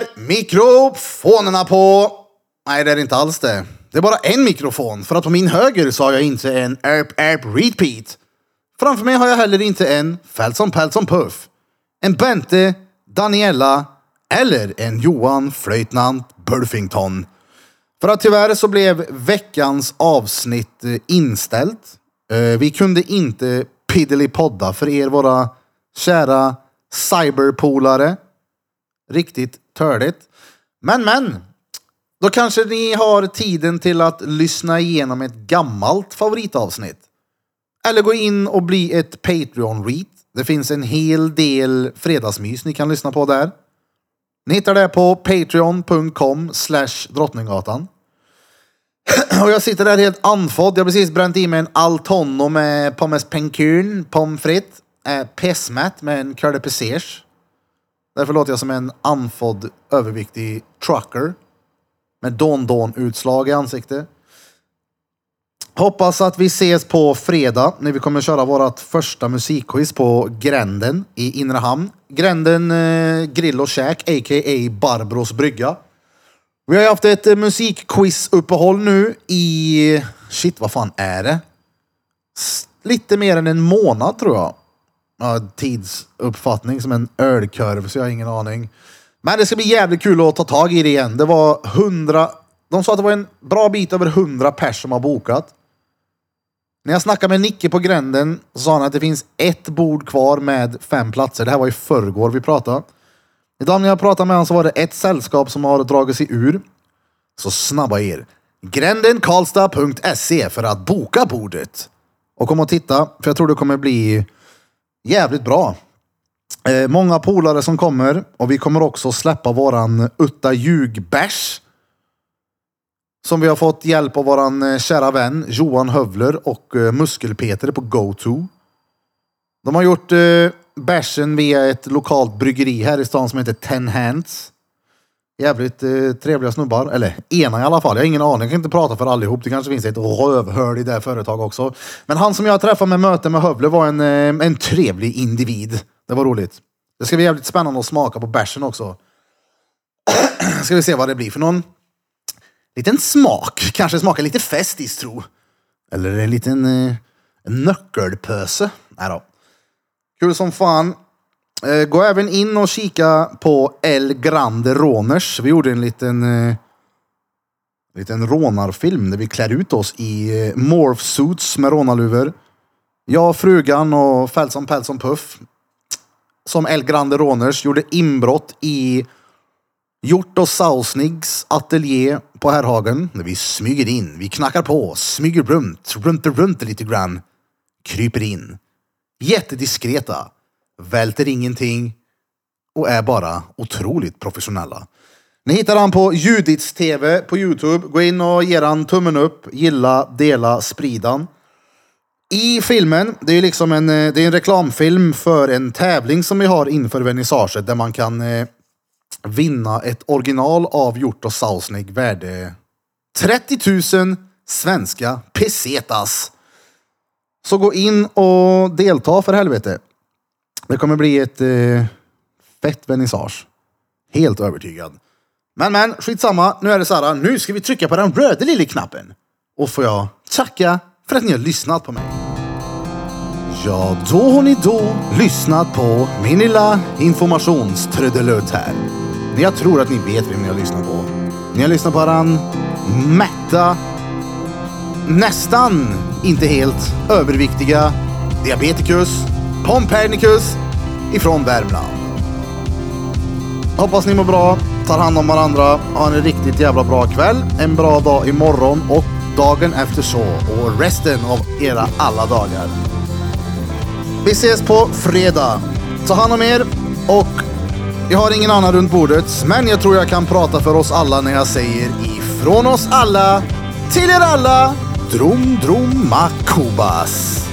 är mikrofonerna på. Nej, det är inte alls det. Det är bara en mikrofon, för att på min höger så har jag inte en Erp Erp Repeat. Framför mig har jag heller inte en Feltson Peltson Puff, en Bente, Daniela eller en Johan Flöjtnant Burfington. För att tyvärr så blev veckans avsnitt eh, inställt. Eh, vi kunde inte podda för er våra kära cyberpolare. Riktigt törligt. Men men. Då kanske ni har tiden till att lyssna igenom ett gammalt favoritavsnitt. Eller gå in och bli ett Patreon-reat. Det finns en hel del fredagsmys ni kan lyssna på där. Ni hittar det på patreon.com slash drottninggatan. Och jag sitter där helt andfådd. Jag har precis bränt i mig en Altono med pommes pencun, pommes frites, eh, pesmat med en curly pesers. Därför låter jag som en andfådd, överviktig trucker. Med don-don-utslag i ansiktet. Hoppas att vi ses på fredag när vi kommer köra vårt första musikquiz på Gränden i Inre Hamn. Gränden eh, Grill och Käk, a.k.a. Barbros brygga. Vi har ju haft ett eh, musikquiz-uppehåll nu i... Shit, vad fan är det? S- Lite mer än en månad tror jag. Ja, tidsuppfattning som en ölkurv, så jag har ingen aning. Men det ska bli jävligt kul att ta tag i det igen. Det var hundra... De sa att det var en bra bit över hundra pers som har bokat. När jag snackade med Nicke på gränden så sa han att det finns ett bord kvar med fem platser. Det här var i förrgår vi pratade. Idag när jag pratade med honom så var det ett sällskap som har dragit sig ur. Så snabba er. Grändenkarlstad.se för att boka bordet. Och kom och titta, för jag tror det kommer bli jävligt bra. Eh, många polare som kommer och vi kommer också släppa våran Utta Ljugbärs. Som vi har fått hjälp av våran eh, kära vän Johan Hövler och eh, Muskelpeter på GoTo. De har gjort eh, bärsen via ett lokalt bryggeri här i stan som heter Ten Hands. Jävligt eh, trevliga snubbar. Eller ena i alla fall. Jag har ingen aning. Jag kan inte prata för allihop. Det kanske finns ett rövhörd i det här företaget också. Men han som jag träffade med möte med Hövle var en, eh, en trevlig individ. Det var roligt. Det ska bli jävligt spännande att smaka på bärsen också. ska vi se vad det blir för någon liten smak. Kanske smakar lite festis tro. Eller en liten eh, nyckelpöse. Nej då. Kul som fan. Eh, gå även in och kika på El Grande Råners. Vi gjorde en liten, eh, liten rånarfilm där vi klär ut oss i eh, morph suits med rånarluvor. Jag, frugan och Feltson Peltson Puff. Som El Grande Råners gjorde inbrott i Hjort och Sausnigs ateljé på Herrhagen. Vi smyger in, vi knackar på, smyger runt, runt, runt lite grann. Kryper in. Jättediskreta. Välter ingenting. Och är bara otroligt professionella. Ni hittar han på Judits TV på Youtube. Gå in och ge han tummen upp, gilla, dela, spridan. I filmen, det är liksom en, eh, det är en reklamfilm för en tävling som vi har inför vernissaget där man kan eh, vinna ett original av Hjort och Sausnig värde 30 000 svenska pesetas. Så gå in och delta för helvete. Det kommer bli ett eh, fett vernissage. Helt övertygad. Men men, skitsamma. Nu är det så här. Nu ska vi trycka på den röda lilla knappen. Och får jag tacka för att ni har lyssnat på mig. Ja, då har ni då lyssnat på min lilla informationströdelutt här. Men jag tror att ni vet vem ni har lyssnat på. Ni har lyssnat på den mätta, nästan inte helt överviktiga diabetikus Pompernicus ifrån Värmland. Hoppas ni mår bra, tar hand om varandra, har en riktigt jävla bra kväll, en bra dag imorgon och dagen efter så och resten av era alla dagar. Vi ses på fredag. Ta hand om er och jag har ingen annan runt bordet, men jag tror jag kan prata för oss alla när jag säger ifrån oss alla till er alla. Drom, drom, makubas.